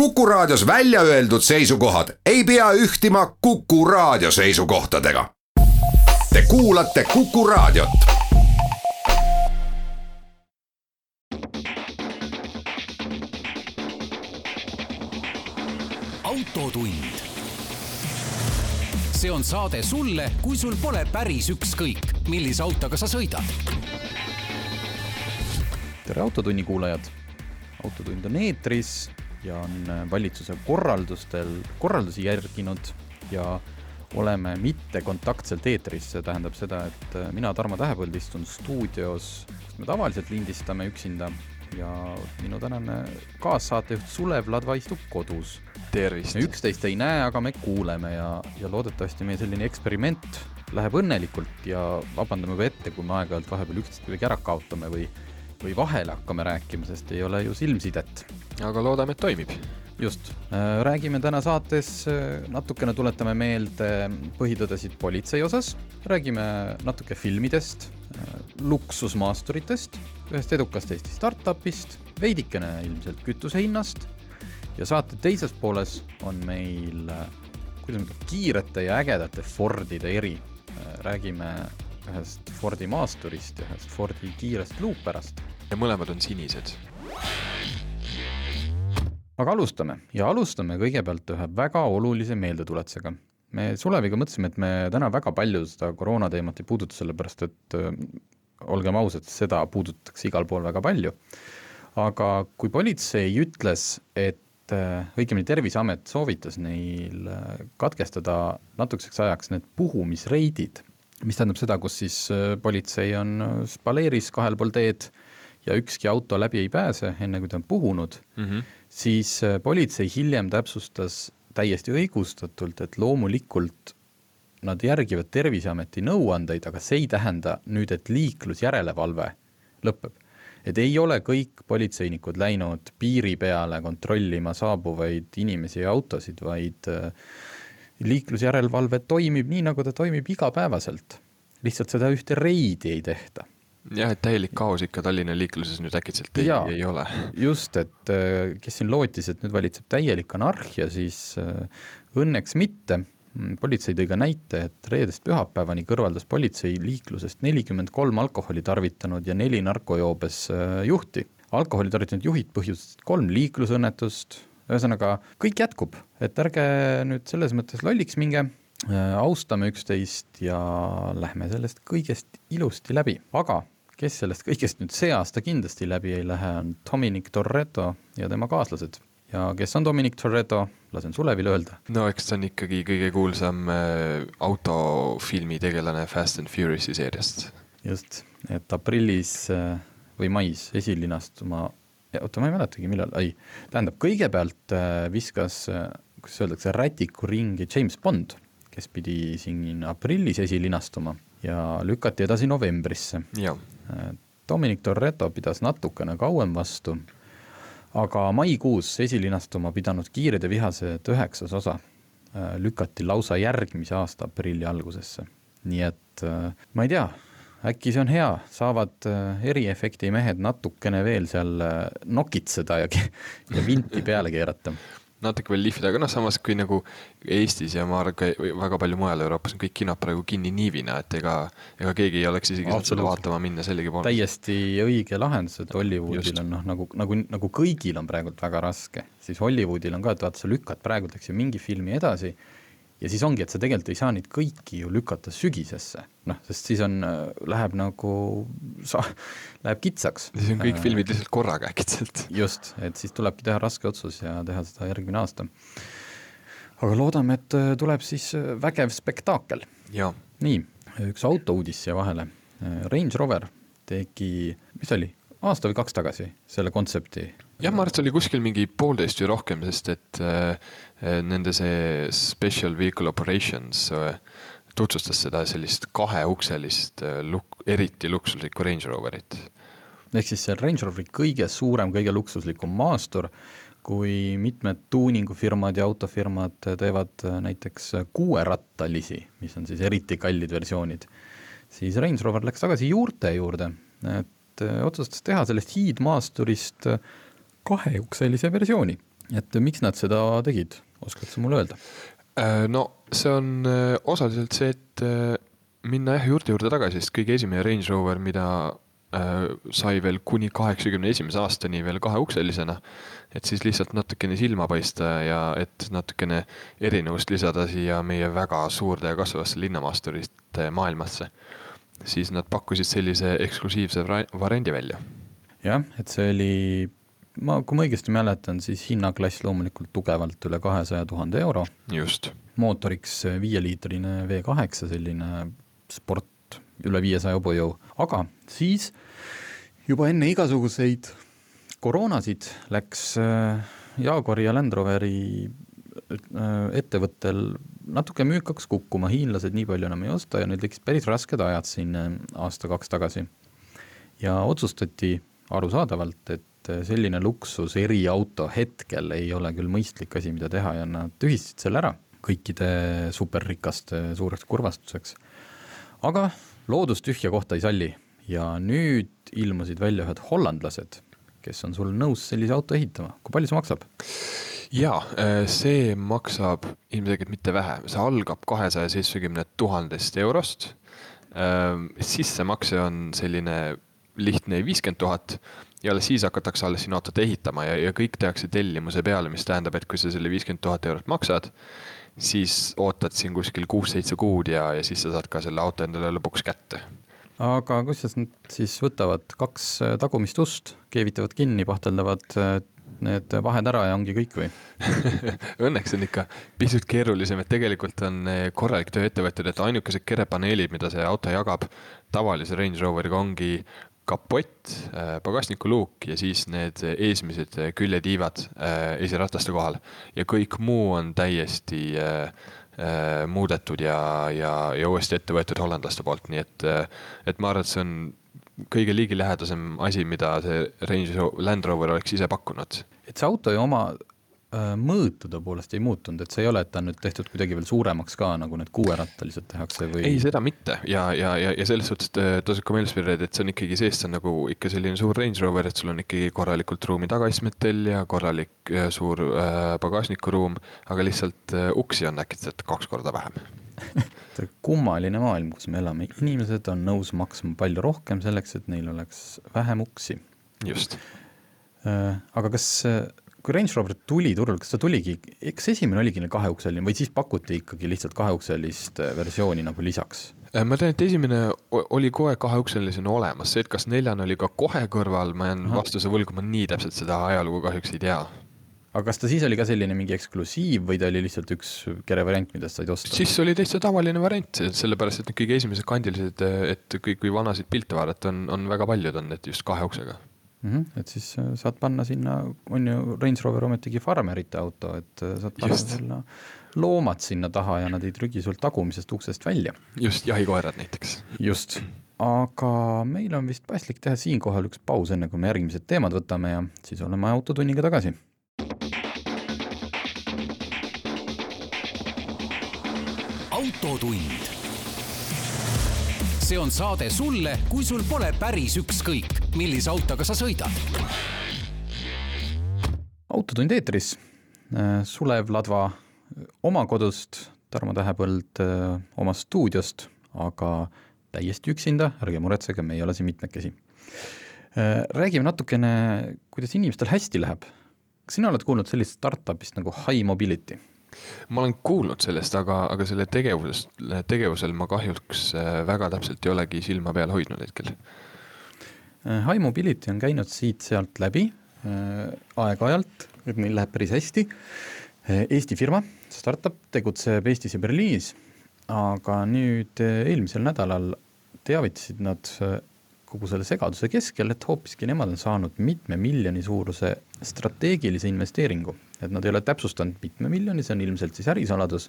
Kuku Raadios välja öeldud seisukohad ei pea ühtima Kuku Raadio seisukohtadega. Te kuulate Kuku Raadiot. autotund. see on saade sulle, kui sul pole päris ükskõik, millise autoga sa sõidad. tere, Autotunni kuulajad. autotund on eetris ja on valitsuse korraldustel, korraldusi järginud ja oleme mittekontaktselt eetris, see tähendab seda, et mina, Tarmo Tähepõld, istun stuudios, kus me tavaliselt lindistame üksinda ja minu tänane kaassaatejuht Sulev Ladva istub kodus. tervist! me üksteist ei näe, aga me kuuleme ja, ja loodetavasti meie selline eksperiment läheb õnnelikult ja vabandame juba ette, kui me aeg-ajalt vahepeal üksteist kuidagi ära kaotame või, või vahele hakkame rääkima, sest ei ole ju silmsidet. aga loodame, et toimib. just, räägime täna saates, natukene tuletame meelde põhitõdesid politsei osas, räägime natuke filmidest, luksusmaasturitest, ühest edukast Eesti startupist, veidikene ilmselt kütuse hinnast ja saate teises pooles on meil, kuidas ma ütlen, kiirete ja ägedate Fordide eri. räägime ühest Fordi maasturist ja ühest Fordi kiirest luupärast. Ja mõlemad on sinised. aga alustame ja alustame kõigepealt ühe väga olulise meeldetuletusega. me Suleviga mõtlesime, et me täna väga palju seda koroona teemat ei puuduta, sellepärast et äh, olgem ausad, seda puudutatakse igal pool väga palju. aga kui politsei ütles, et äh, õigemini Terviseamet soovitas neil äh, katkestada natukeseks ajaks need puhumisreidid, mis tähendab seda, kus siis politsei on spaleeris kahel pool teed ja ükski auto läbi ei pääse, enne kui ta on puhunud Mm -hmm. siis äh, politsei hiljem täpsustas täiesti õigustatult, et loomulikult nad järgivad Terviseameti nõuandeid, aga see ei tähenda nüüd, et liiklusjärelevalve lõpeb. et ei ole kõik politseinikud läinud piiri peale kontrollima saabuvaid inimesi ja autosid, vaid äh, liiklusjärelevalve toimib nii, nagu ta toimib igapäevaselt. lihtsalt seda ühte reidi ei tehta jah, et täielik kaos ikka Tallinna liikluses nüüd äkitselt ei, ei ole. just, et äh, kes siin lootis, et nüüd valitseb täielik anarhia, siis äh, õnneks mitte. politsei tõi ka näite, et reedest pühapäevani kõrvaldas politsei liiklusest nelikümmend kolm alkoholi tarvitanud ja neli narkojoobes äh, juhti. alkoholi tarvitanud juhid põhjustasid kolm liiklusõnnetust, ühesõnaga kõik jätkub, et ärge nüüd selles mõttes lolliks minge, austame üksteist ja lähme sellest kõigest ilusti läbi, aga kes sellest kõigest nüüd see aasta kindlasti läbi ei lähe, on Dominic Toretto ja tema kaaslased. ja kes on Dominic Toretto, lasen Sulevile öelda. no eks ta on ikkagi kõige kuulsam äh, autofilmi tegelane Fast and Furious'i seeriast. just, et aprillis äh, või mais esilinastuma, oota, ma ei mäletagi, millal, ei, tähendab, kõigepealt äh, viskas, kuidas öeldakse, rätiku ringi James Bond, kes pidi siin aprillis esilinastuma ja lükati edasi novembrisse. Dominic Toretto pidas natukene kauem vastu, aga maikuus esilinastuma pidanud Kiired ja vihased üheksas osa äh, lükati lausa järgmise aasta aprilli algusesse. nii et äh, ma ei tea, äkki see on hea, saavad äh, eriefekti mehed natukene veel seal nokitseda ja, ja vinti peale keerata natuke veel lihvida, aga noh, samas kui nagu Eestis ja ma arvan, ka väga palju mujal Euroopas on kõik kinod praegu kinni niivina, et ega, ega keegi ei oleks isegi saanud seda vaatama minna sellegipoolest. täiesti õige lahendus, et Hollywoodil on noh, nagu, nagu, nagu kõigil on praegult väga raske, siis Hollywoodil on ka, et vaata, sa lükkad praegult, eks ju, mingi filmi edasi ja siis ongi, et sa tegelikult ei saa neid kõiki ju lükata sügisesse, noh, sest siis on, läheb nagu, sa-, läheb kitsaks. siis on kõik filmid lihtsalt korraga äkitselt. just, et siis tulebki teha raske otsus ja teha seda järgmine aasta. aga loodame, et tuleb siis vägev spektaakel. nii, üks autouudis siia vahele. Range Rover tegi, mis ta oli, aasta või kaks tagasi selle kontsepti. Jah, ma arvan, et see oli kuskil mingi poolteist või rohkem, sest et äh, nende see Special Vehicle Operations äh, tutvustas seda sellist kaheukselist äh, luk-, eriti luksuslikku Range Roverit. ehk siis see Range Roveri kõige suurem, kõige luksuslikum maastur, kui mitmed tuuningufirmad ja autofirmad teevad näiteks kuuerattalisi, mis on siis eriti kallid versioonid, siis Range Rover läks tagasi juurte juurde, et otsustas teha sellest hiidmaasturist kaheukselise versiooni et miks nad seda tegid, oskad sa mulle öelda? Äh, no see on äh, osaliselt see, et äh, minna jah juurte juurde tagasi, sest kõige esimene Range Rover, mida sai veel kuni kaheksakümne esimese aastani veel kaheukselisena. et siis lihtsalt natukene silma paista ja et natukene erinevust lisada siia meie väga suurde ja kasvavasse linnamaasturite maailmasse. siis nad pakkusid sellise eksklusiivse variandi välja. jah, et see oli ma, kui ma õigesti mäletan, siis hinnaklass loomulikult tugevalt üle kahesaja tuhande euro. just. mootoriks viieliitrine V kaheksa, selline sport, üle viiesaja hobujõu, aga siis juba enne igasuguseid koroonasid läks äh, Jaguari ja Land Roveri äh, ettevõttel natuke müükaks kukkuma, hiinlased nii palju enam ei osta ja neil tekkisid päris rasked ajad siin äh, aasta-kaks tagasi. ja otsustati arusaadavalt, et et selline luksus eriauto hetkel ei ole küll mõistlik asi, mida teha ja nad tühistasid selle ära kõikide superrikaste suureks kurvastuseks. aga loodus tühja kohta ei salli ja nüüd ilmusid välja ühed hollandlased, kes on sul nõus sellise auto ehitama, kui palju see maksab? jaa, see maksab ilmselgelt mitte vähe, see algab kahesaja seitsmekümne tuhandest eurost. sissemakse on selline lihtne viiskümmend tuhat ja alles siis hakatakse alles sinna autot ehitama ja, ja kõik tehakse tellimuse peale, mis tähendab, et kui sa selle viiskümmend tuhat eurot maksad, siis ootad siin kuskil kuus-seitse kuud ja, ja siis sa saad ka selle auto endale lõpuks kätte. aga kuidas nad siis võtavad kaks äh, tagumist ust, keevitavad kinni, pahteldavad äh, need vahed ära ja ongi kõik või Õnneks on ikka pisut keerulisem, et tegelikult on äh, korralik töö ette võetud, et ainukesed kerepaneelid, mida see auto jagab tavalise Range Roveriga ongi kapott, äh, pagasnikuluuk ja siis need eesmised küljetiivad äh, esirataste kohal. ja kõik muu on täiesti äh, muudetud ja, ja, ja uuesti ette võetud hollandlaste poolt, nii et, et ma arvan, et see on kõige ligilähedasem asi, mida see Range Land Rover oleks ise pakkunud. et see auto ju oma Äh, mõõtude poolest ei muutunud, et see ei ole, et ta on nüüd tehtud kuidagi veel suuremaks ka, nagu need kuuerattalised tehakse või? ei, seda mitte ja, ja, ja, ja selles suhtes tasub ka meeles pidada, et see on ikkagi sees, see on nagu ikka selline suur Range Rover, et sul on ikkagi korralikult ruumi tagaistmetel ja korralik äh, suur äh, pagasnikuruum, aga lihtsalt äh, uksi on äkitselt kaks korda vähem kummaline maailm, kus me elame, inimesed on nõus maksma palju rohkem selleks, et neil oleks vähem uksi. just äh,. aga kas äh, kui Range Rover tuli turule, kas ta tuligi, kas esimene oligi kaheukseline või siis pakuti ikkagi lihtsalt kaheukselist äh, versiooni nagu lisaks? Äh, ma tean, et esimene oli kohe kaheukselisena olemas, see, et kas neljane oli ka kohe kõrval, ma jään vastuse võlgu, ma nii täpselt seda ajalugu kahjuks ei tea aga kas ta siis oli ka selline mingi eksklusiiv või ta oli lihtsalt üks kerevariant, mida sa said osta? siis oli täitsa tavaline variant, sellepärast et need kõige esimesed kandilised, et kui, kui vanasid pilte vaadata, on, on väga paljud on need just kahe uksega mm. -hmm. et siis äh, saad panna sinna, on ju Range Rover ometigi farmerite auto, et äh, saad panna Just. sinna loomad sinna taha ja nad ei trügi sul tagumisest uksest välja. just, jahikoerad näiteks. just, aga meil on vist paslik teha siinkohal üks paus, enne kui me järgmised teemad võtame ja siis oleme Autotunniga tagasi autotund see on saade sulle, kui sul pole päris ükskõik, millise autoga sa sõidad. autotund eetris, äh, Sulev Ladva oma kodust, Tarmo Tähepõld äh, oma stuudiost, aga täiesti üksinda, ärge muretsege, me ei ole siin mitmekesi. Äh, räägime natukene, kuidas inimestel hästi läheb. kas sina oled kuulnud sellist startup'ist nagu High Mobility? Ma olen kuulnud sellest, aga, aga selle tegevusest, tegevusel ma kahjuks äh, väga täpselt ei olegi silma peal hoidnud hetkel. Äh, High Mobility on käinud siit-sealt läbi äh, aeg-ajalt, et neil läheb päris hästi. Eesti firma, startup, tegutseb Eestis ja Berliinis, aga nüüd eelmisel nädalal teavitasid nad kogu selle segaduse keskel, et hoopiski nemad on saanud mitme miljoni suuruse strateegilise investeeringu et nad ei ole täpsustanud, mitme miljoni, see on ilmselt siis ärisaladus,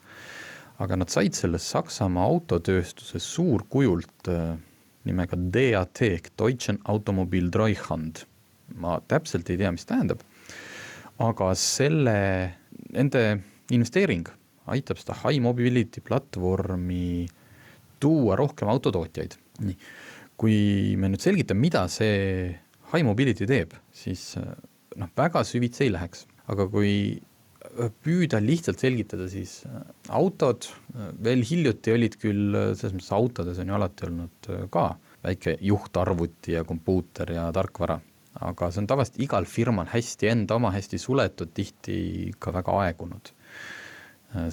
aga nad said selle Saksamaa autotööstuse suurkujult äh, nimega DAT ehk Deutschen Automobil Treuhand. ma täpselt ei tea, mis tähendab, aga selle, nende investeering aitab seda high mobility platvormi tuua rohkem autotootjaid. nii, kui me nüüd selgitame, mida see high mobility teeb, siis äh, noh, väga süvitsi ei läheks. Aga kui püüda lihtsalt selgitada, siis autod veel hiljuti olid küll, selles mõttes autodes on ju alati olnud ka väike juhtarvuti ja kompuuter ja tarkvara, aga see on tavaliselt igal firmal hästi enda oma, hästi suletud, tihti ka väga aegunud. Äh,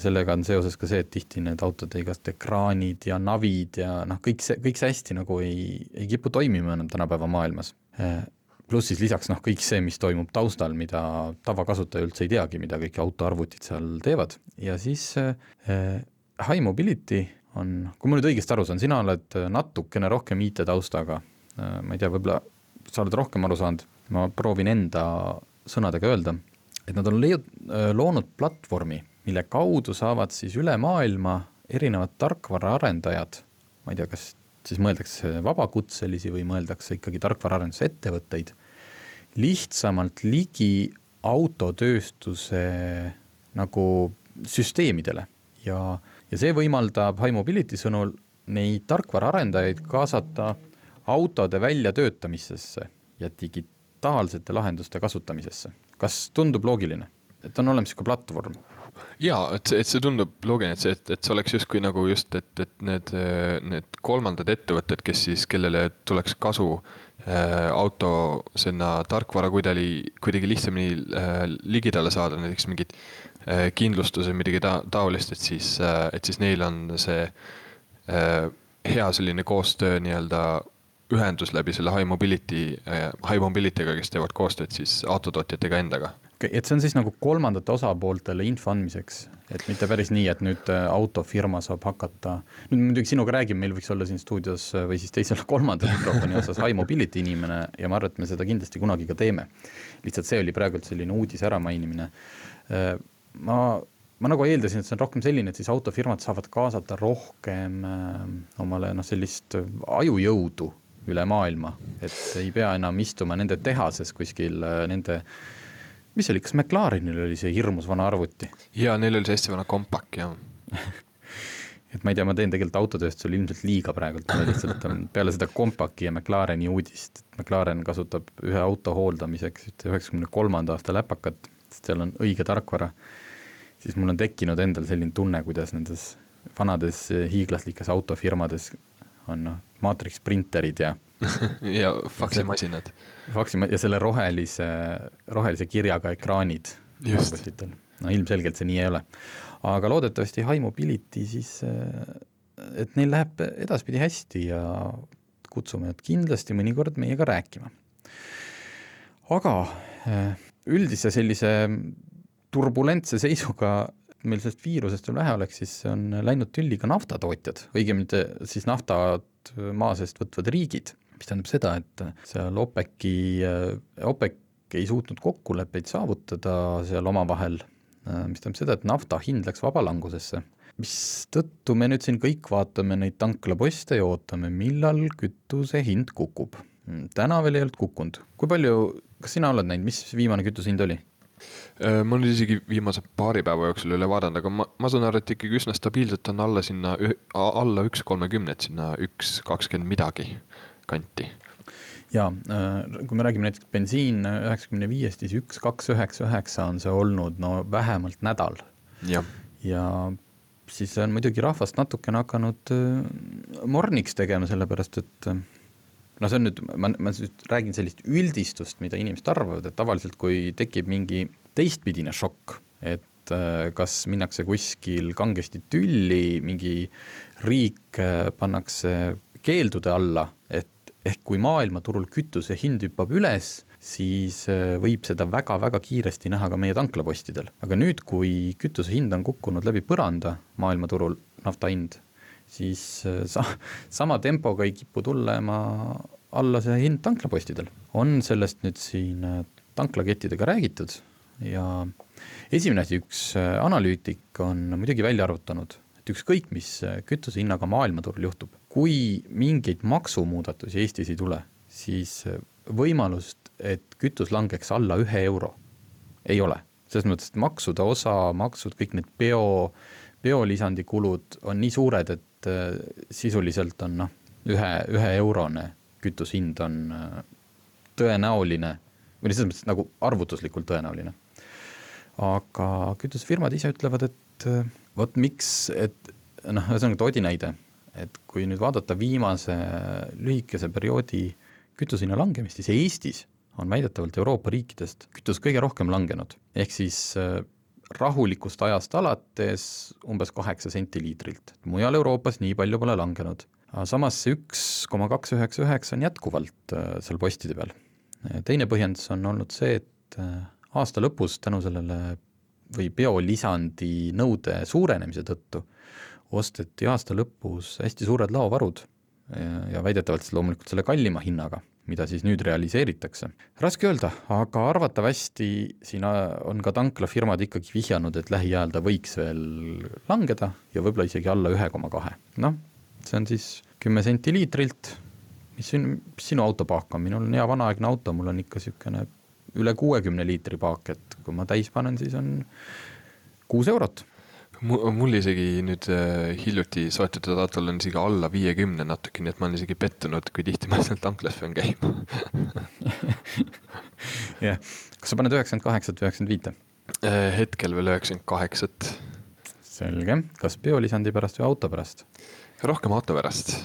sellega on seoses ka see, et tihti need autode igast ekraanid ja navid ja noh, kõik see, kõik see hästi nagu ei, ei kipu toimima enam tänapäeva maailmas. Äh, pluss siis lisaks noh, kõik see, mis toimub taustal, mida tavakasutaja üldse ei teagi, mida kõik autoarvutid seal teevad. Ja siis äh, high mobility on, kui ma nüüd õigesti aru saan, sina oled natukene rohkem IT-taustaga. Äh,, ma ei tea, võib-olla sa oled rohkem aru saanud, ma proovin enda sõnadega öelda, et nad on leiud-, loonud platvormi mille kaudu saavad siis üle maailma erinevad tarkvaraarendajad, ma ei tea, kas siis mõeldakse vabakutselisi või mõeldakse ikkagi tarkvaraarendusettevõtteid, lihtsamalt ligi autotööstuse nagu süsteemidele ja, ja see võimaldab High Mobility sõnul neid tarkvaraarendajaid kaasata autode väljatöötamisesse ja digitaalsete lahenduste kasutamisesse. kas tundub loogiline, et on olemas niisugune platvorm? Jaa, et et see tundub loogiline, et see, et, et see oleks justkui nagu just, et, et need, need kolmandad ettevõtted, kes siis, kellele tuleks kasu äh, auto sinna tarkvara kuidagi, kuidagi lihtsamini äh, ligidale saada, näiteks mingid äh, kindlustused, midagi ta-, taolist, et siis äh,, et siis neil on see äh, hea selline koostöö nii-öelda ühendus läbi selle High Mobility äh,, High Mobility'ga, kes teevad koostööd siis autotootjatega endaga et see on siis nagu kolmandate osapooltele info andmiseks, et mitte päris nii, et nüüd äh, autofirma saab hakata, nüüd muidugi sinuga räägime, meil võiks olla siin stuudios äh, või siis teisel kolmandal mikrofoni osas high mobility inimene ja ma arvan, et me seda kindlasti kunagi ka teeme. lihtsalt see oli praegult selline uudise äramainimine. Äh, ma, ma nagu eeldasin, et see on rohkem selline, et siis autofirmad saavad kaasata rohkem omale noh, sellist ajujõudu üle maailma, et ei pea enam istuma nende tehases kuskil nende mis see oli, kas McLarenil oli see hirmus vana arvuti? jaa, neil oli see hästi vana kompak, jah et ma ei tea, ma teen tegelikult autotööstusele ilmselt liiga praegult, lihtsalt peale seda Compaki ja McLareni uudist, et McLaren kasutab ühe auto hooldamiseks ühte üheksakümne kolmanda aasta läpakat, sest seal on õige tarkvara, siis mul on tekkinud endal selline tunne, kuidas nendes vanades hiiglaslikes autofirmades on noh, maatriks printerid ja ja faksimasinad. faksi ja selle rohelise, rohelise kirjaga ekraanid. no ilmselgelt see nii ei ole. aga loodetavasti High Mobility siis, et neil läheb edaspidi hästi ja kutsume nad kindlasti mõnikord meiega rääkima. aga üldise sellise turbulentse seisuga meil sellest viirusest veel vähe oleks, siis on läinud tülli ka naftatootjad, õigemini siis naftat maa seest võtvad riigid mis tähendab seda, et seal OPEC-i, OPEC ei suutnud kokkuleppeid saavutada seal omavahel, mis tähendab seda, et nafta hind läks vabalangusesse, mistõttu me nüüd siin kõik vaatame neid tanklaposte ja ootame, millal kütuse hind kukub. täna veel ei olnud kukkunud, kui palju, kas sina oled näinud, mis viimane kütuse hind oli? Äh, ma nüüd isegi viimase paari päeva jooksul üle vaadanud, aga ma, ma saan aru, et ikkagi üsna stabiilselt on alla sinna, alla üks kolmekümnet, sinna üks kakskümmend midagi kanti. jaa, äh, kui me räägime näiteks bensiin üheksakümne viiest, siis üks, kaks, üheksa, üheksa on see olnud no vähemalt nädal. ja siis on muidugi rahvast natukene hakanud äh, morniks tegema, sellepärast et no see on nüüd, ma, ma nüüd räägin sellist üldistust, mida inimesed arvavad, et tavaliselt kui tekib mingi teistpidine šokk, et kas minnakse kuskil kangesti tülli, mingi riik pannakse keeldude alla, et ehk kui maailmaturul kütuse hind hüppab üles, siis äh, võib seda väga-väga kiiresti näha ka meie tanklapostidel. aga nüüd, kui kütuse hind on kukkunud läbi põranda maailmaturul, nafta hind, siis äh, sa-, sama tempoga ei kipu tulema alla see hind tanklapostidel. on sellest nüüd siin äh, tanklakettidega räägitud ja esimene asi, üks analüütik on muidugi välja arvutanud, et ükskõik, mis kütuse hinnaga maailmaturul juhtub, kui mingeid maksumuudatusi Eestis ei tule, siis võimalust, et kütus langeks alla ühe euro, ei ole. selles mõttes, et maksude osa, maksud, kõik need bio, biolisandi kulud on nii suured, et äh, sisuliselt on noh, ühe, üheeurone kütushind on äh, tõenäoline või selles mõttes nagu arvutuslikult tõenäoline. aga kütusefirmad ise ütlevad, et äh, vot miks, et noh, ühesõnaga toodi näide, et kui nüüd vaadata viimase lühikese perioodi kütusehinna langemist, siis Eestis on väidetavalt Euroopa riikidest kütus kõige rohkem langenud, ehk siis rahulikust ajast alates umbes kaheksa senti liitrilt, mujal Euroopas nii palju pole langenud. samas see üks koma kaks üheksa üheksa on jätkuvalt äh, seal postide peal. teine põhjendus on olnud see, et äh, aasta lõpus tänu sellele või biolisandi nõude suurenemise tõttu osteti aasta lõpus hästi suured laovarud ja väidetavalt loomulikult selle kallima hinnaga mida siis nüüd realiseeritakse. raske öelda, aga arvatavasti siin on ka tanklafirmad ikkagi vihjanud, et lähiajal ta võiks veel langeda ja võib-olla isegi alla ühe koma kahe. noh, see on siis kümme senti liitrilt, mis siin, mis sinu autopaak on, minul on hea vanaaegne auto, mul on ikka niisugune üle kuuekümne liitri paak, et kui ma täis panen, siis on kuus eurot mul isegi nüüd äh, hiljuti soetatud autol on isegi alla viiekümne natuke, nii et ma olen isegi pettunud, kui tihti ma seal tanklas pean käima. jah, kas sa paned üheksakümmend kaheksat või üheksakümmend viite? Äh, hetkel veel üheksakümmend kaheksat. selge, kas biolisandi pärast või auto pärast? rohkem auto pärast.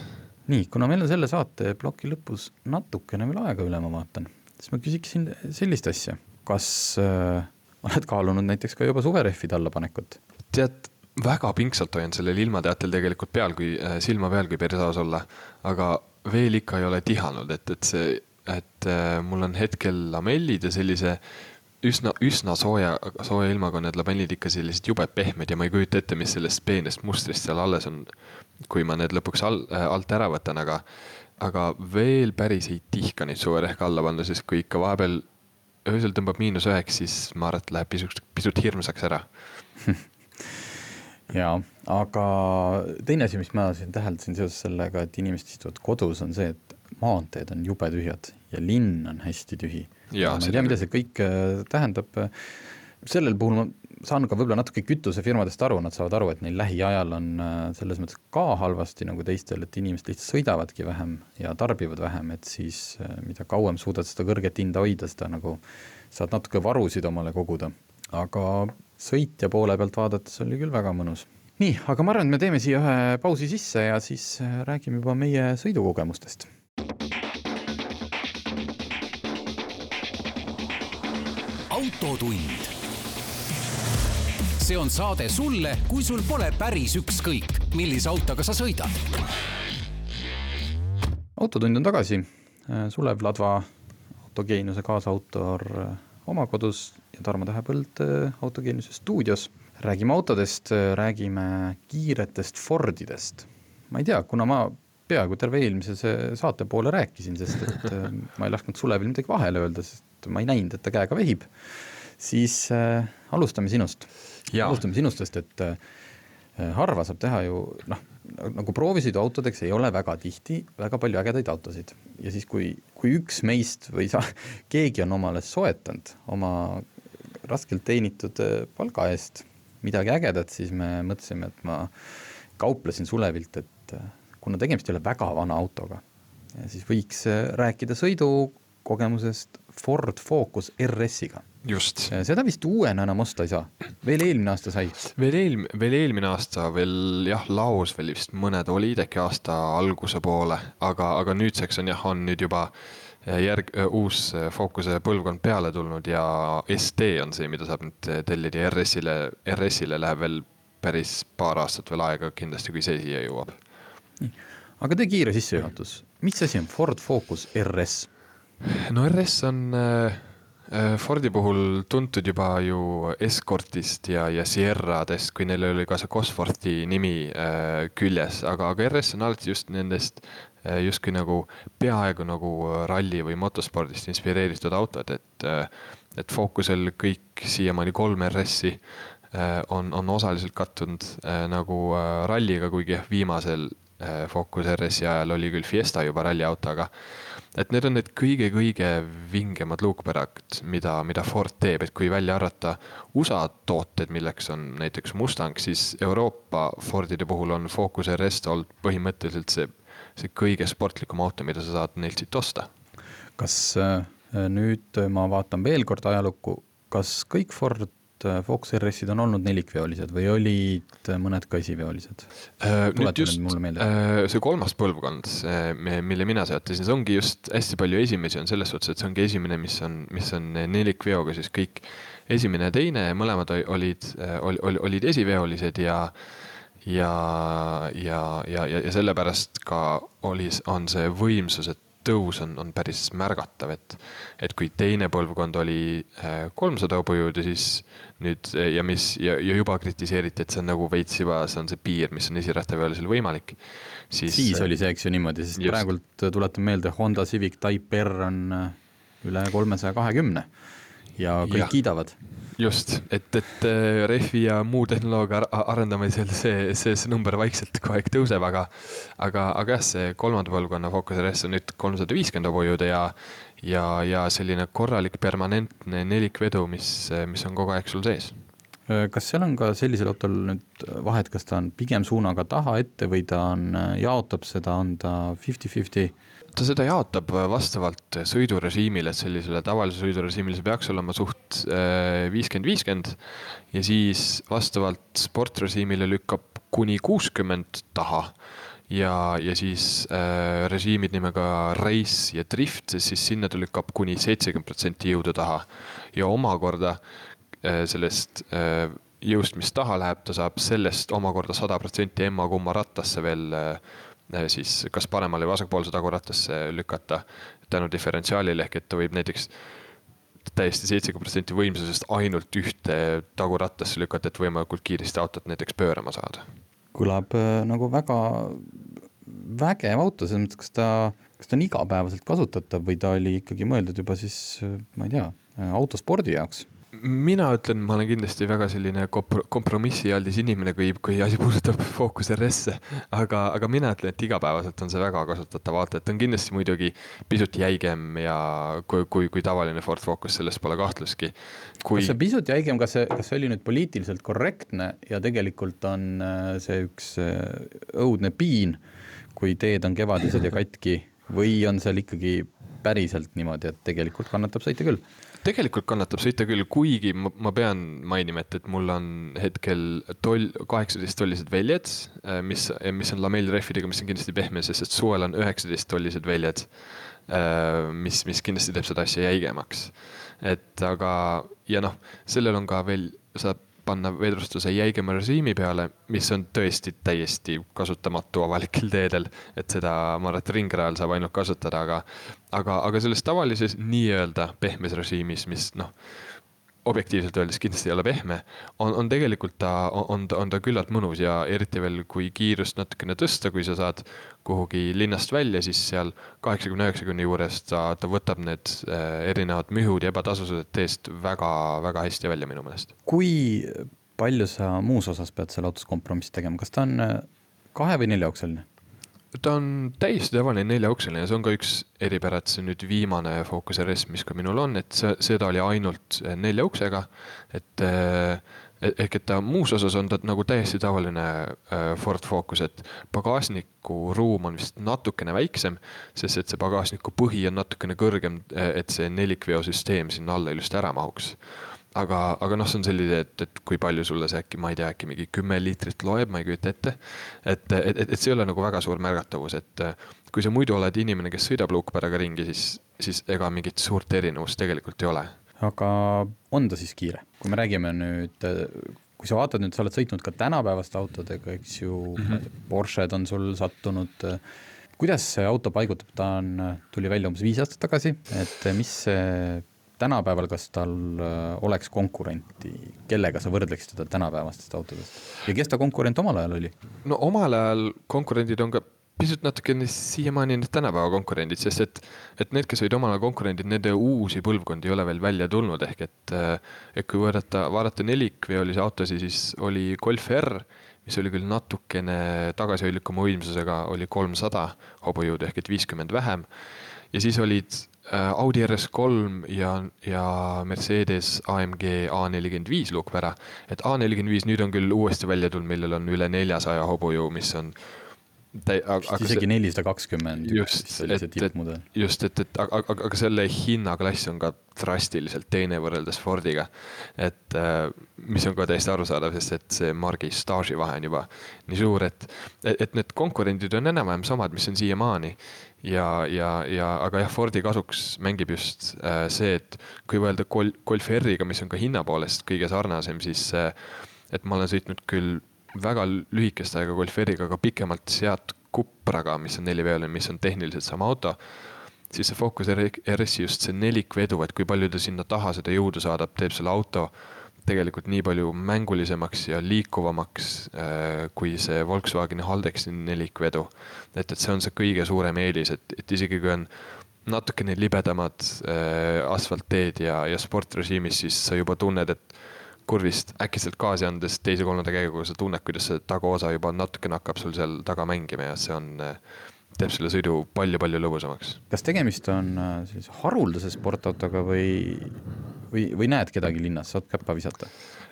nii, kuna meil on selle saate ploki lõpus natukene veel aega üle, ma vaatan, siis ma küsiksin sellist asja, kas äh, oled kaalunud näiteks ka juba suverehvide allapanekut? Tead, väga pingsalt hoian sellel ilmateatel tegelikult peal, kui äh, silma peal, kui päris aus olla. aga veel ikka ei ole tihanud, et, et see, et äh, mul on hetkel lamellid ja sellise üsna, üsna sooja, sooja ilmaga on need lamellid ikka sellised jube pehmed ja ma ei kujuta ette, mis sellest peenest mustrist seal alles on. kui ma need lõpuks all, äh, alt ära võtan, aga, aga veel päris ei tihka neid suverehke alla panna, sest kui ikka vahepeal öösel tõmbab miinus üheks, siis ma arvan, et läheb pisut, pisut hirmsaks ära jaa, aga teine asi, mis ma siin täheldasin seoses sellega, et inimesed istuvad kodus, on see, et maanteed on jube tühjad ja linn on hästi tühi. ma ei tea, mida see kõik äh, tähendab. sellel puhul ma saan ka võib-olla natuke kütusefirmadest aru, nad saavad aru, et neil lähiajal on äh, selles mõttes ka halvasti nagu teistel, et inimesed lihtsalt sõidavadki vähem ja tarbivad vähem, et siis äh, mida kauem suudad seda kõrget hinda hoida, seda nagu saad natuke varusid omale koguda. aga sõitja poole pealt vaadates oli küll väga mõnus. nii, aga ma arvan, et me teeme siia ühe pausi sisse ja siis äh, räägime juba meie sõidukogemustest. autotund. see on saade sulle, kui sul pole päris ükskõik, millise autoga sa sõidad. autotund on tagasi. Äh, Sulev Ladva, autogeenuse kaasautor äh, oma kodus ja Tarmo Tähepõld äh, Autogeeniuse stuudios. räägime autodest, äh, räägime kiiretest Fordidest. ma ei tea, kuna ma peaaegu terve eelmise saate poole rääkisin, sest et äh, ma ei lasknud Sulevil midagi vahele öelda, sest ma ei näinud, et ta käega vehib, siis äh, alustame sinust. alustame sinust, sest et äh, harva saab teha ju noh, nagu proovisõiduautodeks ei ole väga tihti väga palju ägedaid autosid ja siis, kui, kui üks meist või sa, keegi on omale soetanud oma raskelt teenitud äh, palga eest midagi ägedat, siis me mõtlesime, et ma kauplesin Sulevilt, et äh, kuna tegemist ei ole väga vana autoga, siis võiks äh, rääkida sõidukogemusest Ford Focus RS-iga just. seda vist uuena enam osta ei saa, veel eelmine aasta sai. veel eelm-, veel eelmine aasta veel jah, laos veel vist mõned olid äkki aasta alguse poole, aga, aga nüüdseks on jah, on nüüd juba äh, järg, äh, uus äh, Focuse põlvkond peale tulnud ja ST on see, mida saab nüüd tellida ja RS-ile, RS-ile läheb veel päris paar aastat veel aega kindlasti, kui see siia jõuab. aga tee kiire sissejuhatus, mis asi on Ford Focus RS? No RS on äh, Äh, Fordi puhul tuntud juba ju Escortist ja, ja Sierradest, kui neil oli ka see Cosworthi nimi äh, küljes, aga, aga RS on alati just nendest äh, justkui nagu peaaegu nagu ralli või motospordist inspireeritud autod, et äh, et fookusel kõik siiamaani kolm RS-i äh, on, on osaliselt kattunud nagu ralliga, kuigi jah, viimasel Focus RS-i ajal oli küll Fiesta juba ralliauto, aga et need on need kõige-kõige vingemad luukpärad, mida, mida Ford teeb, et kui välja arvata USA tooted, milleks on näiteks Mustang, siis Euroopa Fordide puhul on Focus RS olnud põhimõtteliselt see, see kõige sportlikum auto, mida sa saad neilt siit osta. kas äh, nüüd ma vaatan veel kord ajalukku, kas kõik Ford äh, Focus RS-id on olnud nelikveolised või olid mõned ka esiveolised? nüüd just see kolmas põlvkond, mille mina seatasin, see ongi just hästi palju esimesi on selles suhtes, et see ongi esimene, mis on, mis on nelikveoga siis kõik esimene ja teine, mõlemad olid, olid, olid esiveolised ja ja, ja, ja, ja, ja sellepärast ka oli, on see võimsuse tõus on, on päris märgatav, et, et kui teine põlvkond oli äh, kolmsada hobujõudu, siis nüüd ja mis ja, ja juba kritiseeriti, et see on nagu veits juba, see on see piir, mis on esirattaveolisel võimalik. siis, siis oli see, eks ju niimoodi, sest just. praegult tuletan meelde, Honda Civic Type R on äh, üle kolmesaja kahekümne ja kõik ja. kiidavad just, et, et äh, rehvi ja muu tehnoloogia arendamisel see, see, see number vaikselt kogu aeg tõuseb, aga, aga, aga jah, see kolmanda põlvkonna Focus RS on nüüd kolmsada viiskümmend hobujõudu ja, ja, ja selline korralik permanentne nelikvedu, mis, mis on kogu aeg sul sees äh, kas seal on ka sellisel autol nüüd vahet, kas ta on pigem suunaga taha ette või ta on, jaotab seda, on ta fifty-fifty? Ta seda jaotab äh, vastavalt sõidurežiimile, et sellisele tavalisele sõidurežiimile see peaks olema suht äh, viiskümmend, viiskümmend. ja siis vastavalt sportrežiimile lükkab kuni kuuskümmend taha. ja, ja siis äh, režiimid nimega race ja drift, siis sinna ta lükkab kuni seitsekümmend protsenti jõudu taha. ja omakorda äh, sellest äh, jõust, mis taha läheb, ta saab sellest omakorda sada protsenti emma-kumma rattasse veel äh, siis kas paremale või vasakpoolse tagurattasse lükata tänu diferentsiaalile, ehk et ta võib näiteks täiesti seitsekümmend protsenti võimsusest ainult ühte tagurattasse lükata, et võimalikult kiiresti autot näiteks pöörama saada. kõlab äh, nagu väga vägev auto, selles mõttes, kas ta, kas ta on igapäevaselt kasutatav või ta oli ikkagi mõeldud juba siis, äh, ma ei tea, autospordi jaoks mina ütlen, ma olen kindlasti väga selline komp-, kompromissialdis inimene, kui, kui asi puudutab Focus RS-e. aga, aga mina ütlen, et igapäevaselt on see väga kasutatav auto, et on kindlasti muidugi pisut jäigem ja kui, kui, kui tavaline Ford Focus, selles pole kahtlustki kui.... kas see pisut jäigem, kas see, kas see oli nüüd poliitiliselt korrektne ja tegelikult on äh, see üks äh, õudne piin, kui teed on kevadised ja katki või on seal ikkagi päriselt niimoodi, et tegelikult kannatab sõita küll? tegelikult kannatab sõita küll, kuigi ma, ma pean mainima, et, et mul on hetkel toll, kaheksateist tollised väljad, äh, mis, mis on lamellrehvidega, mis on kindlasti pehme, sest et suvel on üheksateist tollised väljad. Äh, mis, mis kindlasti teeb seda asja jäigemaks. et aga, ja noh, sellel on ka veel, saab panna vedrustuse jäigema režiimi peale, mis on tõesti täiesti kasutamatu avalikel teedel. et seda, ma arvan, et ringrajal saab ainult kasutada, aga, aga, aga selles tavalises nii-öelda pehmes režiimis, mis noh objektiivselt öeldes kindlasti ei ole pehme, on, on tegelikult ta, on ta, on ta küllalt mõnus ja eriti veel, kui kiirust natukene tõsta, kui sa saad kuhugi linnast välja, siis seal kaheksakümne, üheksakümne juures ta, ta võtab need äh, erinevad mühud ja ebatasusused teest väga, väga hästi välja minu meelest. kui palju sa muus osas pead seal autos kompromissi tegema, kas ta on äh, kahe või neljaukseline? Ta on täiesti tavaline neljaukseline, see on ka üks eripära, et see nüüd viimane Focus RS, mis ka minul on, et see, seda oli ainult nelja uksega. et eh, ehk et ta muus osas on ta nagu täiesti tavaline eh, Ford Focus, et pagasniku ruum on vist natukene väiksem, sest et see pagasniku põhi on natukene kõrgem, eh, et see nelikveosüsteem sinna alla ilusti ära mahuks aga, aga noh, see on selline, et, et kui palju sulle see äkki, ma ei tea, äkki mingi kümme liitrit loeb, ma ei kujuta ette. et, et, et, et see ei ole nagu väga suur märgatavus, et kui sa muidu oled inimene, kes sõidab luukpäraga ringi, siis, siis ega mingit suurt erinevust tegelikult ei ole. aga on ta siis kiire, kui me räägime nüüd, kui sa vaatad nüüd, sa oled sõitnud ka tänapäevaste autodega, eks ju mm, -hmm. Porsche'd on sul sattunud kuidas see auto paigutab, ta on, tuli välja umbes viis aastat tagasi, et mis see tänapäeval, kas tal äh, oleks konkurenti, kellega sa võrdleksid teda tänapäevastest autodest ja kes ta konkurent omal ajal oli? no omal ajal konkurendid on ka pisut natukene siiamaani need tänapäeva konkurendid, sest et, et need, kes olid omal ajal konkurendid, nende uusi põlvkondi ei ole veel välja tulnud, ehk et, äh, et kui vaadata, vaadata nelikveolisi autosid, siis oli Golf R, mis oli küll natukene tagasihoidlikuma võimsusega, oli kolmsada hobujõudu ehk et viiskümmend vähem. ja siis olid Audi RS3 ja, ja Mercedes AMG A45 luukpära. et A45 nüüd on küll uuesti välja tulnud, millel on üle neljasaja hobujõu, mis on vist isegi nelisada kakskümmend just, see tippmudel. just, et, et aga, aga, aga selle hinnaklass on ka drastiliselt teine võrreldes Fordiga. et äh, mis on ka täiesti arusaadav, sest et see margi staaživahe on juba nii suur, et, et need konkurendid on enam-vähem samad, mis on siiamaani. Ja, ja, ja aga jah, Fordi kasuks mängib just äh, see, et kui võelda Gol-, Golf R-iga, mis on ka hinna poolest kõige sarnasem, siis äh, et ma olen sõitnud küll väga lühikest aega Golf R-iga, aga pikemalt Seat Cupraga, mis on neliveoline, mis on tehniliselt sama auto. siis see Focus RS-i just see nelikvedu, et kui palju ta sinna taha seda jõudu saadab, teeb selle auto tegelikult nii palju mängulisemaks ja liikuvamaks äh, kui see Volkswageni Haldexi nelikvedu. et, et see on see kõige suurem eelis, et, et isegi kui on natukene libedamad äh, asfaltteed ja, ja sportrežiimis, siis sa juba tunned, et kurvist äkitselt gaasi andes teise-kolmanda käiguga sa tunned, kuidas see tagaosa juba natukene hakkab sul seal taga mängima ja see on, teeb selle sõidu palju-palju lõbusamaks. kas tegemist on äh, siis haruldase sportautoga või, või, või näed kedagi linnas, saad käppa visata?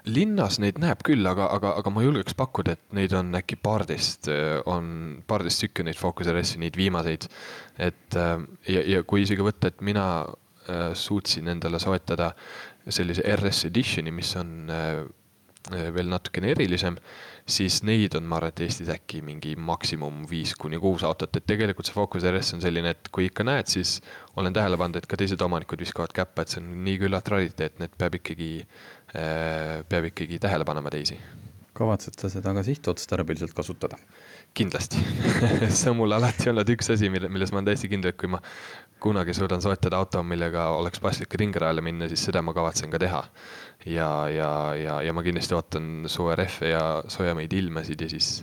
linnas neid näeb küll, aga, aga, aga ma julgeks pakkuda, et neid on äkki paarteist, äh, on paarteist tükki neid Focus RS-i, neid viimaseid. et äh, ja, ja kui isegi võtta, et mina suutsin endale soetada sellise RS Editioni, mis on äh, äh, veel natukene erilisem, siis neid on, ma arvan, et Eestis äkki mingi maksimum viis kuni kuus autot, et tegelikult see Focus RS on selline, et kui ikka näed, siis olen tähele pannud, et ka teised omanikud viskavad käppa, et see on nii küllalt rariteetne, et peab ikkagi, äh, peab ikkagi tähele panema teisi. Kavatsed sa seda ka sihtotstarbeliselt kasutada? kindlasti see on mul alati olnud üks asi, mille, milles ma olen täiesti kindel, et kui ma kunagi suudan soetada auto, millega oleks paslik ringrajale minna, siis seda ma kavatsen ka teha. ja, ja, ja, ja ma kindlasti ootan suve rehve ja soojemaid ilmasid ja siis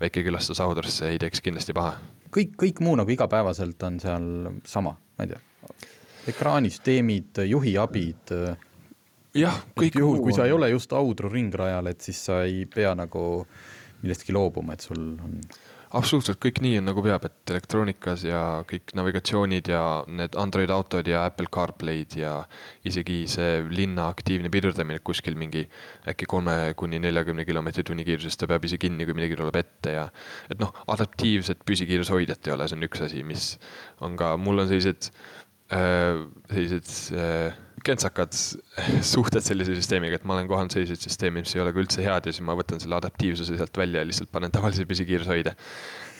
väike külastus Audrosse ei teeks kindlasti paha. kõik, kõik muu nagu igapäevaselt on seal sama, ma ei tea, ekraanisüsteemid, juhiabid. Jah, kõik juhul, kui sa ei ole just Audru ringrajal, et siis sa ei pea nagu millestki loobuma, et sul on absoluutselt kõik nii on nagu peab, et elektroonikas ja kõik navigatsioonid ja need Android autod ja Apple CarPlay'd ja isegi see linna aktiivne pidurdamine kuskil mingi äkki kolme kuni neljakümne kilomeetri tunni kiirusest, ta peab ise kinni, kui midagi tuleb ette ja et noh, adaptiivset püsikiirushoidjat ei ole, see on üks asi, mis on ka, mul on sellised äh,, sellised äh, kentsakad suhted sellise süsteemiga, et ma olen kohanud selliseid süsteeme, mis ei ole ka üldse head ja siis ma võtan selle adaptiivsuse sealt välja ja lihtsalt panen tavalise püsikiirushoide.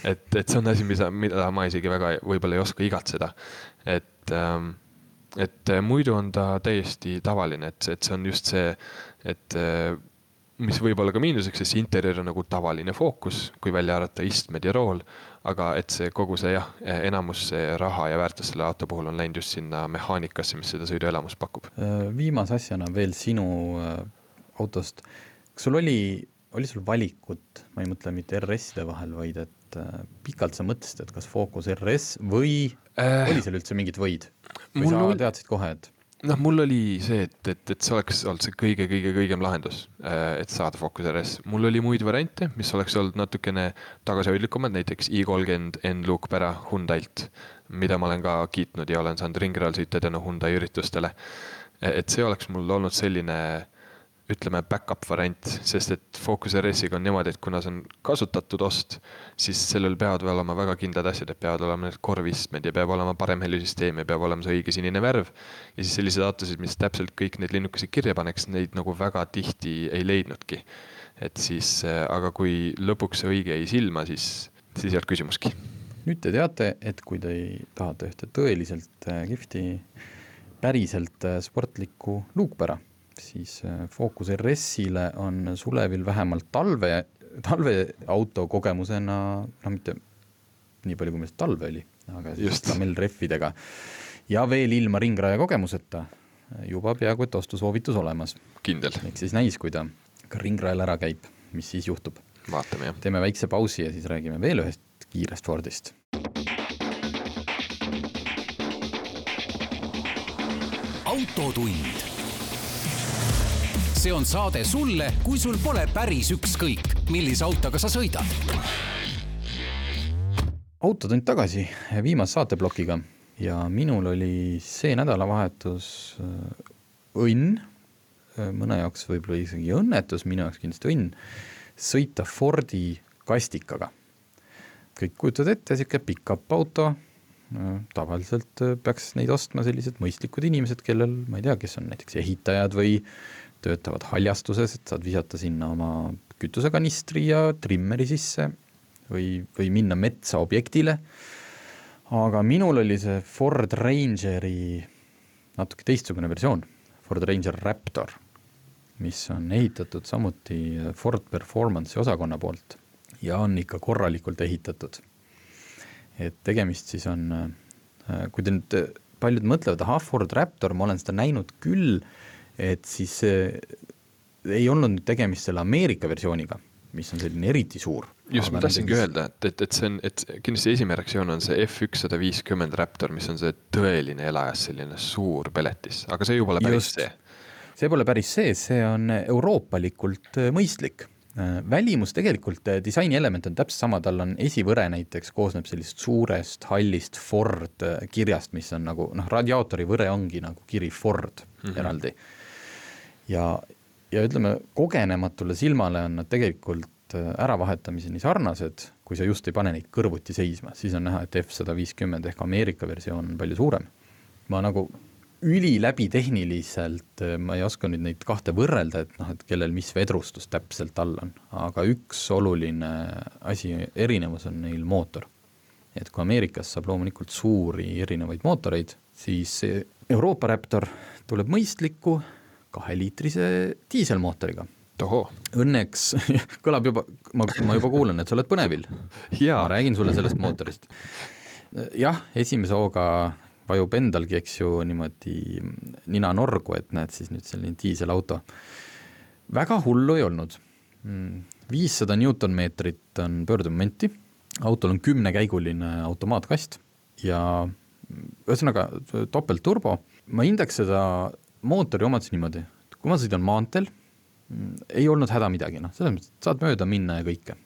et, et see on asi, mida, mida ma isegi väga võib-olla ei oska igatseda. et ähm,, et muidu on ta täiesti tavaline, et, et see on just see, et äh, mis võib olla ka miinuseks, sest interjöör on nagu tavaline fookus, kui välja arvata istmed ja rool aga et see kogu see jah, enamus see raha ja väärtus selle auto puhul on läinud just sinna mehaanikasse, mis seda sõiduelamust pakub. Äh, viimase asjana veel sinu äh, autost, kas sul oli, oli sul valikut, ma ei mõtle mitte RS-ide vahel, vaid et äh, pikalt sa mõtlesid, et kas Focus RS või äh, oli seal üldse mingit võid? või sa teadsid kohe, et noh, mul oli see, et, et, et see oleks olnud see kõige-kõige-kõigem lahendus, äh, et saada Focus RS. mul oli muid variante, mis oleks olnud natukene tagasihoidlikumad, näiteks i30 N-Luke Pära Hyundai'lt, mida ma olen ka kiitnud ja olen saanud ringrajal sõita tänu Hyundai üritustele. et see oleks mul olnud selline ütleme, back-up variant, sest et Focus RS-iga on niimoodi, et kuna see on kasutatud ost, siis sellel peavad olema väga kindlad asjad, et peavad olema need korvistmed ja peab olema parem helisüsteem ja peab olema see õige sinine värv. ja siis selliseid autosid, mis täpselt kõik need linnukesed kirja paneks, neid nagu väga tihti ei leidnudki. et siis, äh, aga kui lõpuks see õige jäi silma, siis, siis ei olnud küsimuski. nüüd te teate, et kui te tahate ühte tõeliselt äh, kihvti, päriselt äh, sportlikku luukpära siis äh, Focus RS-ile on Sulevil vähemalt talve, talveauto kogemusena, no mitte nii palju, kui meil talve oli, aga siis lamellrehvidega ja veel ilma ringraja kogemuseta juba peaaegu et ostusoovitus olemas. kindel. ehk siis näis, kui ta ka ringrajal ära käib, mis siis juhtub. vaatame, jah. teeme väikse pausi ja siis räägime veel ühest kiirest Fordist. autotund see on saade sulle, kui sul pole päris ükskõik, millise autoga sa sõidad. autotund tagasi viimase saateplokiga ja minul oli see nädalavahetus äh, õnn, äh, mõne jaoks võib-olla isegi õnnetus, minu jaoks kindlasti õnn, sõita Fordi kastikaga. kõik kujutavad ette, niisugune pickup auto, tavaliselt peaks neid ostma sellised mõistlikud inimesed, kellel, ma ei tea, kes on näiteks ehitajad või töötavad haljastuses, et saad visata sinna oma kütusekanistri ja trimmeri sisse või, või minna metsa objektile. aga minul oli see Ford Rangeri natuke teistsugune versioon, Ford Ranger Raptor, mis on ehitatud samuti Ford Performance'i osakonna poolt ja on ikka korralikult ehitatud. et tegemist siis on, äh, kui te nüüd, paljud mõtlevad, ahah, Ford Raptor, ma olen seda näinud küll, et siis ei olnud nüüd tegemist selle Ameerika versiooniga, mis on selline eriti suur. just, ma tahtsingi öelda, et, et, et see on, et kindlasti esimene reaktsioon on see F ükssada viiskümmend Raptor, mis on see tõeline elajas, selline suur peletis, aga see ju pole päris just. see. see pole päris see, see on euroopalikult äh, mõistlik Äh, välimus tegelikult, äh, disaini element on täpselt sama, tal on esivõre näiteks koosneb sellisest suurest hallist Ford kirjast, mis on nagu noh, radiaatori võre ongi nagu kiri Ford mm -hmm. eraldi. Ja, ja ütleme, kogenematule silmale on nad tegelikult äravahetamiseni sarnased, kui sa just ei pane neid kõrvuti seisma, siis on näha, et F sada viiskümmend ehk Ameerika versioon on palju suurem. ma nagu üliläbitehniliselt äh, ma ei oska nüüd neid kahte võrrelda, et noh, et kellel mis vedrustus täpselt all on, aga üks oluline asi, erinevus on neil mootor. et kui Ameerikas saab loomulikult suuri erinevaid mootoreid, siis Euroopa Raptor tuleb mõistliku kaheliitrise diiselmootoriga. Õnneks kõlab juba, ma, ma juba kuulen, et sa oled põnevil. ma räägin sulle sellest mootorist. jah, esimese hooga vajub endalgi, eks ju, niimoodi nina norgu, et näed siis nüüd selline diiselauto. väga hullu ei olnud. viissada Newtonmeetrit on pöördemomenti, autol on kümnekäiguline automaatkast ja ühesõnaga topeltturbo, ma hindaks seda mootori omadust niimoodi, et kui ma sõidan maanteel, ei olnud häda midagi, noh, selles mõttes, et saad mööda minna ja kõike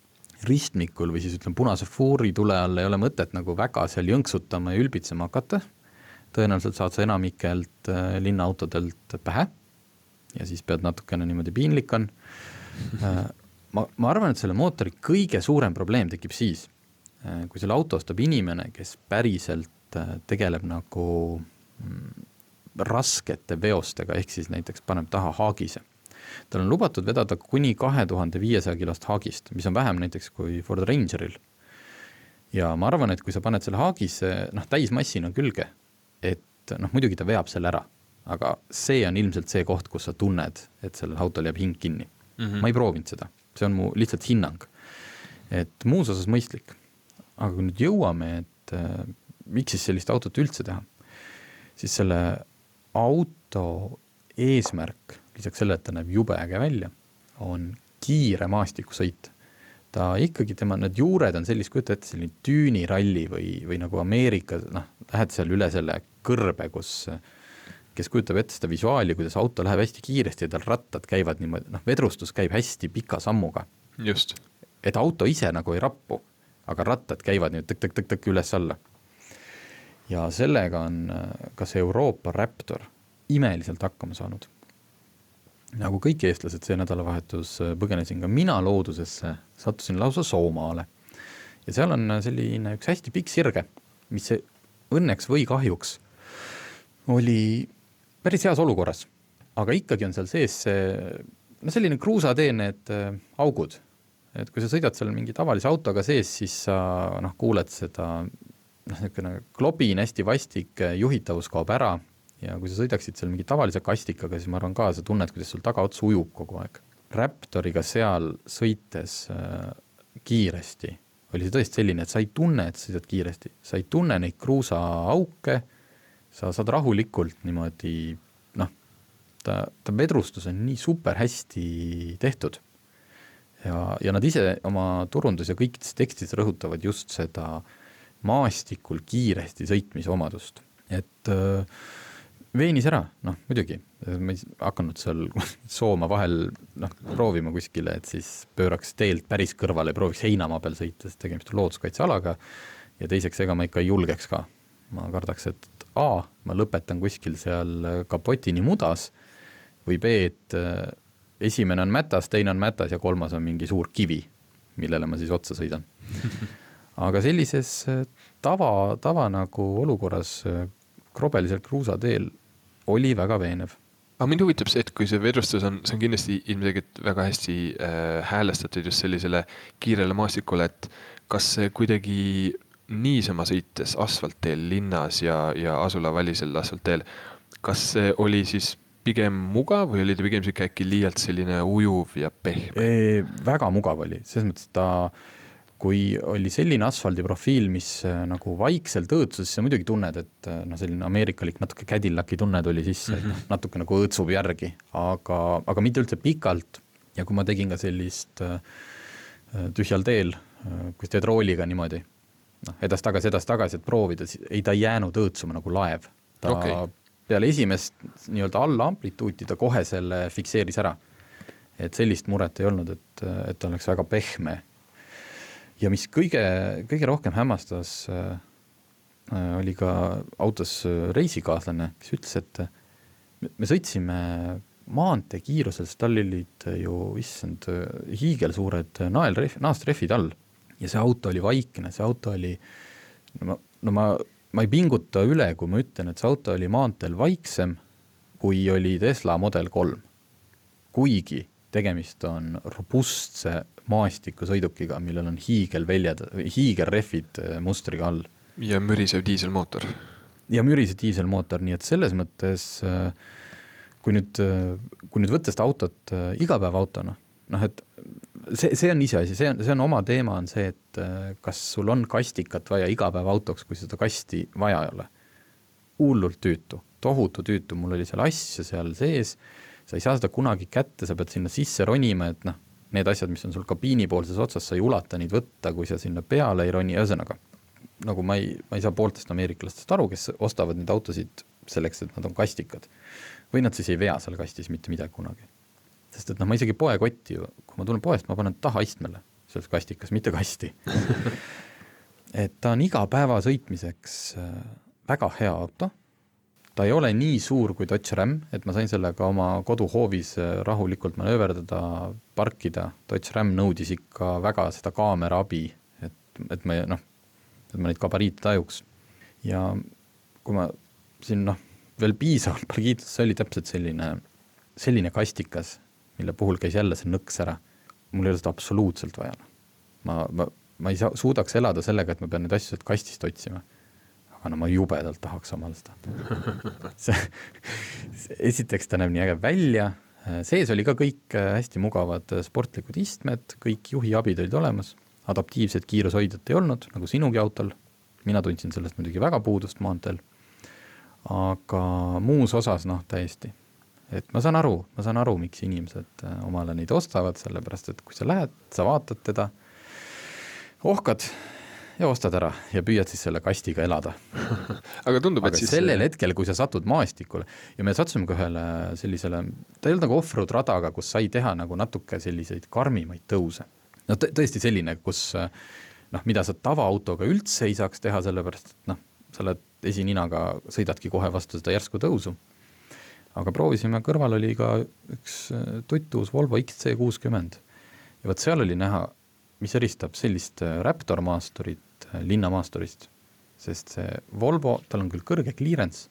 ristmikul või siis ütleme, punase fuuri tule all ei ole mõtet nagu väga seal jõnksutama ja ülbitsema hakata, tõenäoliselt saad sa enamikelt äh, linnaautodelt pähe ja siis pead natukene niimoodi piinlik on. Äh, ma, ma arvan, et selle mootori kõige suurem probleem tekib siis, äh, kui selle auto ostab inimene, kes päriselt tegeleb nagu mm, raskete veostega, ehk siis näiteks paneb taha haagise. tal on lubatud vedada kuni kahe tuhande viiesaja kilost haagist, mis on vähem näiteks kui Ford Rangeril. ja ma arvan, et kui sa paned selle haagise noh, täismassina külge, et noh, muidugi ta veab selle ära, aga see on ilmselt see koht, kus sa tunned, et sellel autol jääb hing kinni mm. -hmm. ma ei proovinud seda, see on mu lihtsalt hinnang. et muus osas mõistlik. aga kui nüüd jõuame, et äh, miks siis sellist autot üldse teha, siis selle auto eesmärk, lisaks sellele, et ta näeb jube äge välja, on kiire maastikusõit ta ikkagi, tema need juured on sellist, kujuta ette, selline düüniralli või, või nagu Ameerikas, noh, lähed seal üle selle kõrbe, kus kes kujutab ette seda visuaali, kuidas auto läheb hästi kiiresti ja tal rattad käivad niimoodi, noh, vedrustus käib hästi pika sammuga. just. et auto ise nagu ei rappu, aga rattad käivad nii tõk-tõk-tõk-tõk üles-alla. Ja sellega on ka see Euroopa Raptor imeliselt hakkama saanud nagu kõik eestlased, see nädalavahetus äh, põgenesin ka mina loodusesse, sattusin lausa Soomaale. ja seal on äh, selline üks hästi pikk sirge, mis õnneks või kahjuks oli päris heas olukorras. aga ikkagi on seal sees see, no selline kruusatee need äh, augud. et kui sa sõidad seal mingi tavalise autoga sees, siis sa noh, kuuled seda noh, niisugune klobin hästi vastik, juhitavus kaob ära ja kui sa sõidaksid seal mingi tavalise kastikaga, siis ma arvan ka, sa tunned, kuidas sul tagaots ujub kogu aeg. Raptoriga seal sõites äh, kiiresti oli see tõesti selline, et sa ei tunne, et sa sõidad kiiresti, sa ei tunne neid kruusaauke, sa saad rahulikult niimoodi noh, ta, ta vedrustus on nii super hästi tehtud. ja, ja nad ise oma turundus- ja kõikides tekstides rõhutavad just seda maastikul kiiresti sõitmise omadust, et äh, veenis ära, noh muidugi, ma ei hakanud seal sooma vahel noh, proovima kuskile, et siis pööraks teelt päris kõrvale prooviks heinamaa peal sõita, sest tegemist on looduskaitsealaga. ja teiseks, ega ma ikka ei julgeks ka. ma kardaks, et A, ma lõpetan kuskil seal kapotini mudas või B, et äh, esimene on mätas, teine on mätas ja kolmas on mingi suur kivi, millele ma siis otsa sõidan aga sellises äh, tava, tava nagu olukorras äh, krobelisel kruusateel oli väga veenev aga mind huvitab see, et kui see vedrustus on, see on kindlasti ilmselgelt väga hästi äh, häälestatud just sellisele kiirele maastikule, et kas see kuidagi niisama sõites asfaltteel linnas ja, ja asulavälisel asfaltteel, kas see oli siis pigem mugav või oli ta pigem sihuke äkki liialt selline ujuv ja pehme? väga mugav oli, selles mõttes ta, kui oli selline asfaldiprofiil, mis äh, nagu vaikselt õõtsus, siis sa muidugi tunned, et äh, noh, selline ameerikalik natuke Cadillaci tunne tuli sisse mm, -hmm. natuke nagu õõtsub järgi, aga, aga mitte üldse pikalt. ja kui ma tegin ka sellist äh, tühjal teel, kui sa teed rooliga niimoodi, noh, edasi-tagasi, edasi-tagasi, et proovida, ei, ta ei jäänud õõtsuma nagu laev. ta okay peale esimest nii-öelda alla amplituuti ta kohe selle fikseeris ära. et sellist muret ei olnud, et, et ta oleks väga pehme. Ja mis kõige, kõige rohkem hämmastas äh,, oli ka autos reisikaaslane, kes ütles, et me sõitsime maanteekiirusel, sest tal olid ju, issand, hiigelsuured naelrehv, naastrehvid all. ja see auto oli vaikne, see auto oli, no ma, no ma ma ei pinguta üle, kui ma ütlen, et see auto oli maanteel vaiksem, kui oli Tesla Model kolm. kuigi tegemist on robustse maastikusõidukiga, millel on hiigelväljad, hiigelrehvid äh, mustriga all. ja mürisev diiselmootor. ja mürisev diiselmootor, nii et selles mõttes äh, kui nüüd, äh, kui nüüd võtta seda autot igapäevaautona, noh et see, see on iseasi, see on, see on oma teema, on see, et kas sul on kastikat vaja igapäevaautoks, kui seda kasti vaja ei ole. hullult tüütu, tohutu tüütu, mul oli seal asju seal sees, sa ei saa seda kunagi kätte, sa pead sinna sisse ronima, et noh, need asjad, mis on sul kabiinipoolses otsas, sa ei ulata neid võtta, kui sa sinna peale ei roni, ühesõnaga nagu ma ei, ma ei saa pooltest ameeriklastest aru, kes ostavad neid autosid selleks, et nad on kastikad. või nad siis ei vea seal kastis mitte midagi kunagi. Sest et noh, ma isegi poekotti ju, kui ma tulen poest, ma panen taha istmele selles kastikas, mitte kasti. Et ta on igapäeva sõitmiseks äh, väga hea auto, ta ei ole nii suur kui Dodge Ram, et ma sain sellega oma koduhoovis äh, rahulikult manööverdada, parkida, Dodge Ram nõudis ikka väga seda kaamera abi, et, et me noh, et ma neid gabariite tajuks. ja kui ma siin noh, veel piisavalt palju kiitlust, see oli täpselt selline, selline kastikas, mille puhul käis jälle see nõks ära. mul ei ole seda absoluutselt vaja. ma, ma, ma ei saa, suudaks elada sellega, et ma pean neid asju sealt kastist otsima. Aga no ma jubedalt tahaks omal seda. See, esiteks ta näeb nii äge välja, sees oli ka kõik äh, hästi mugavad äh, sportlikud istmed, kõik juhiabid olid olemas, adaptiivset kiirushoidjat ei olnud, nagu sinugi autol, mina tundsin sellest muidugi väga puudust maanteel, aga muus osas noh, täiesti. Et ma saan aru, ma saan aru, miks inimesed äh, omale neid ostavad, sellepärast et kui sa lähed, sa vaatad teda, ohkad ja ostad ära ja püüad siis selle kastiga elada. Aga tundub, et siis sellel hetkel, kui sa satud maastikule ja me sattusime ka ühele sellisele, ta ei olnud nagu off-road rada, aga kus sai teha nagu natuke selliseid karmimaid tõuse. no tõesti selline, kus noh, mida sa tavaautoga üldse ei saaks teha, sellepärast et noh, sa oled esininaga, sõidadki kohe vastu seda järsku tõusu. Aga proovisime, kõrval oli ka üks äh, tutus Volvo XC60 ja vot seal oli näha, mis eristab sellist äh, Raptor maasturit äh, linnamaasturist, sest see Volvo, tal on küll kõrge clearance,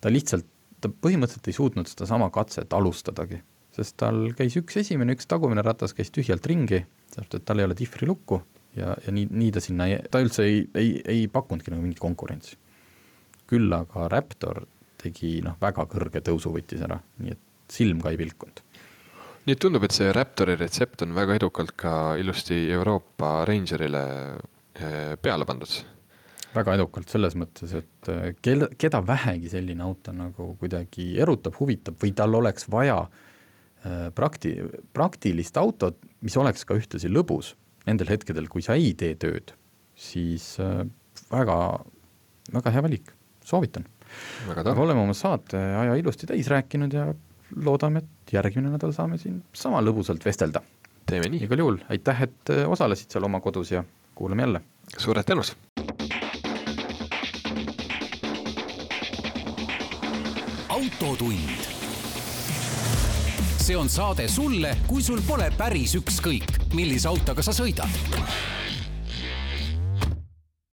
ta lihtsalt, ta põhimõtteliselt ei suutnud sedasama katset alustadagi, sest tal käis üks esimene, üks tagumine ratas käis tühjalt ringi, sellepärast et tal ei ole difri lukku ja, ja nii, nii ta sinna, ta üldse ei, ei, ei pakkunudki nagu mingit konkurentsi. küll aga Raptor tegi noh, väga kõrge tõusu võttis ära, nii et silm ka ei pilkunud. nii et tundub, et see Raptori retsept on väga edukalt ka ilusti Euroopa Rangerile peale pandud. väga edukalt selles mõttes, et eh, kel-, keda vähegi selline auto nagu kuidagi erutab, huvitab või tal oleks vaja eh, prakti-, praktilist autot, mis oleks ka ühtlasi lõbus nendel hetkedel, kui sa ei tee tööd, siis väga, väga hea valik, soovitan aga oleme oma saate aja ilusti täis rääkinud ja loodame, et järgmine nädal saame siin sama lõbusalt vestelda. teeme nii. igal juhul aitäh, et äh, osalesid seal oma kodus ja kuulame jälle. suured tänud. autotund. see on saade sulle, kui sul pole päris ükskõik, millise autoga sa sõidad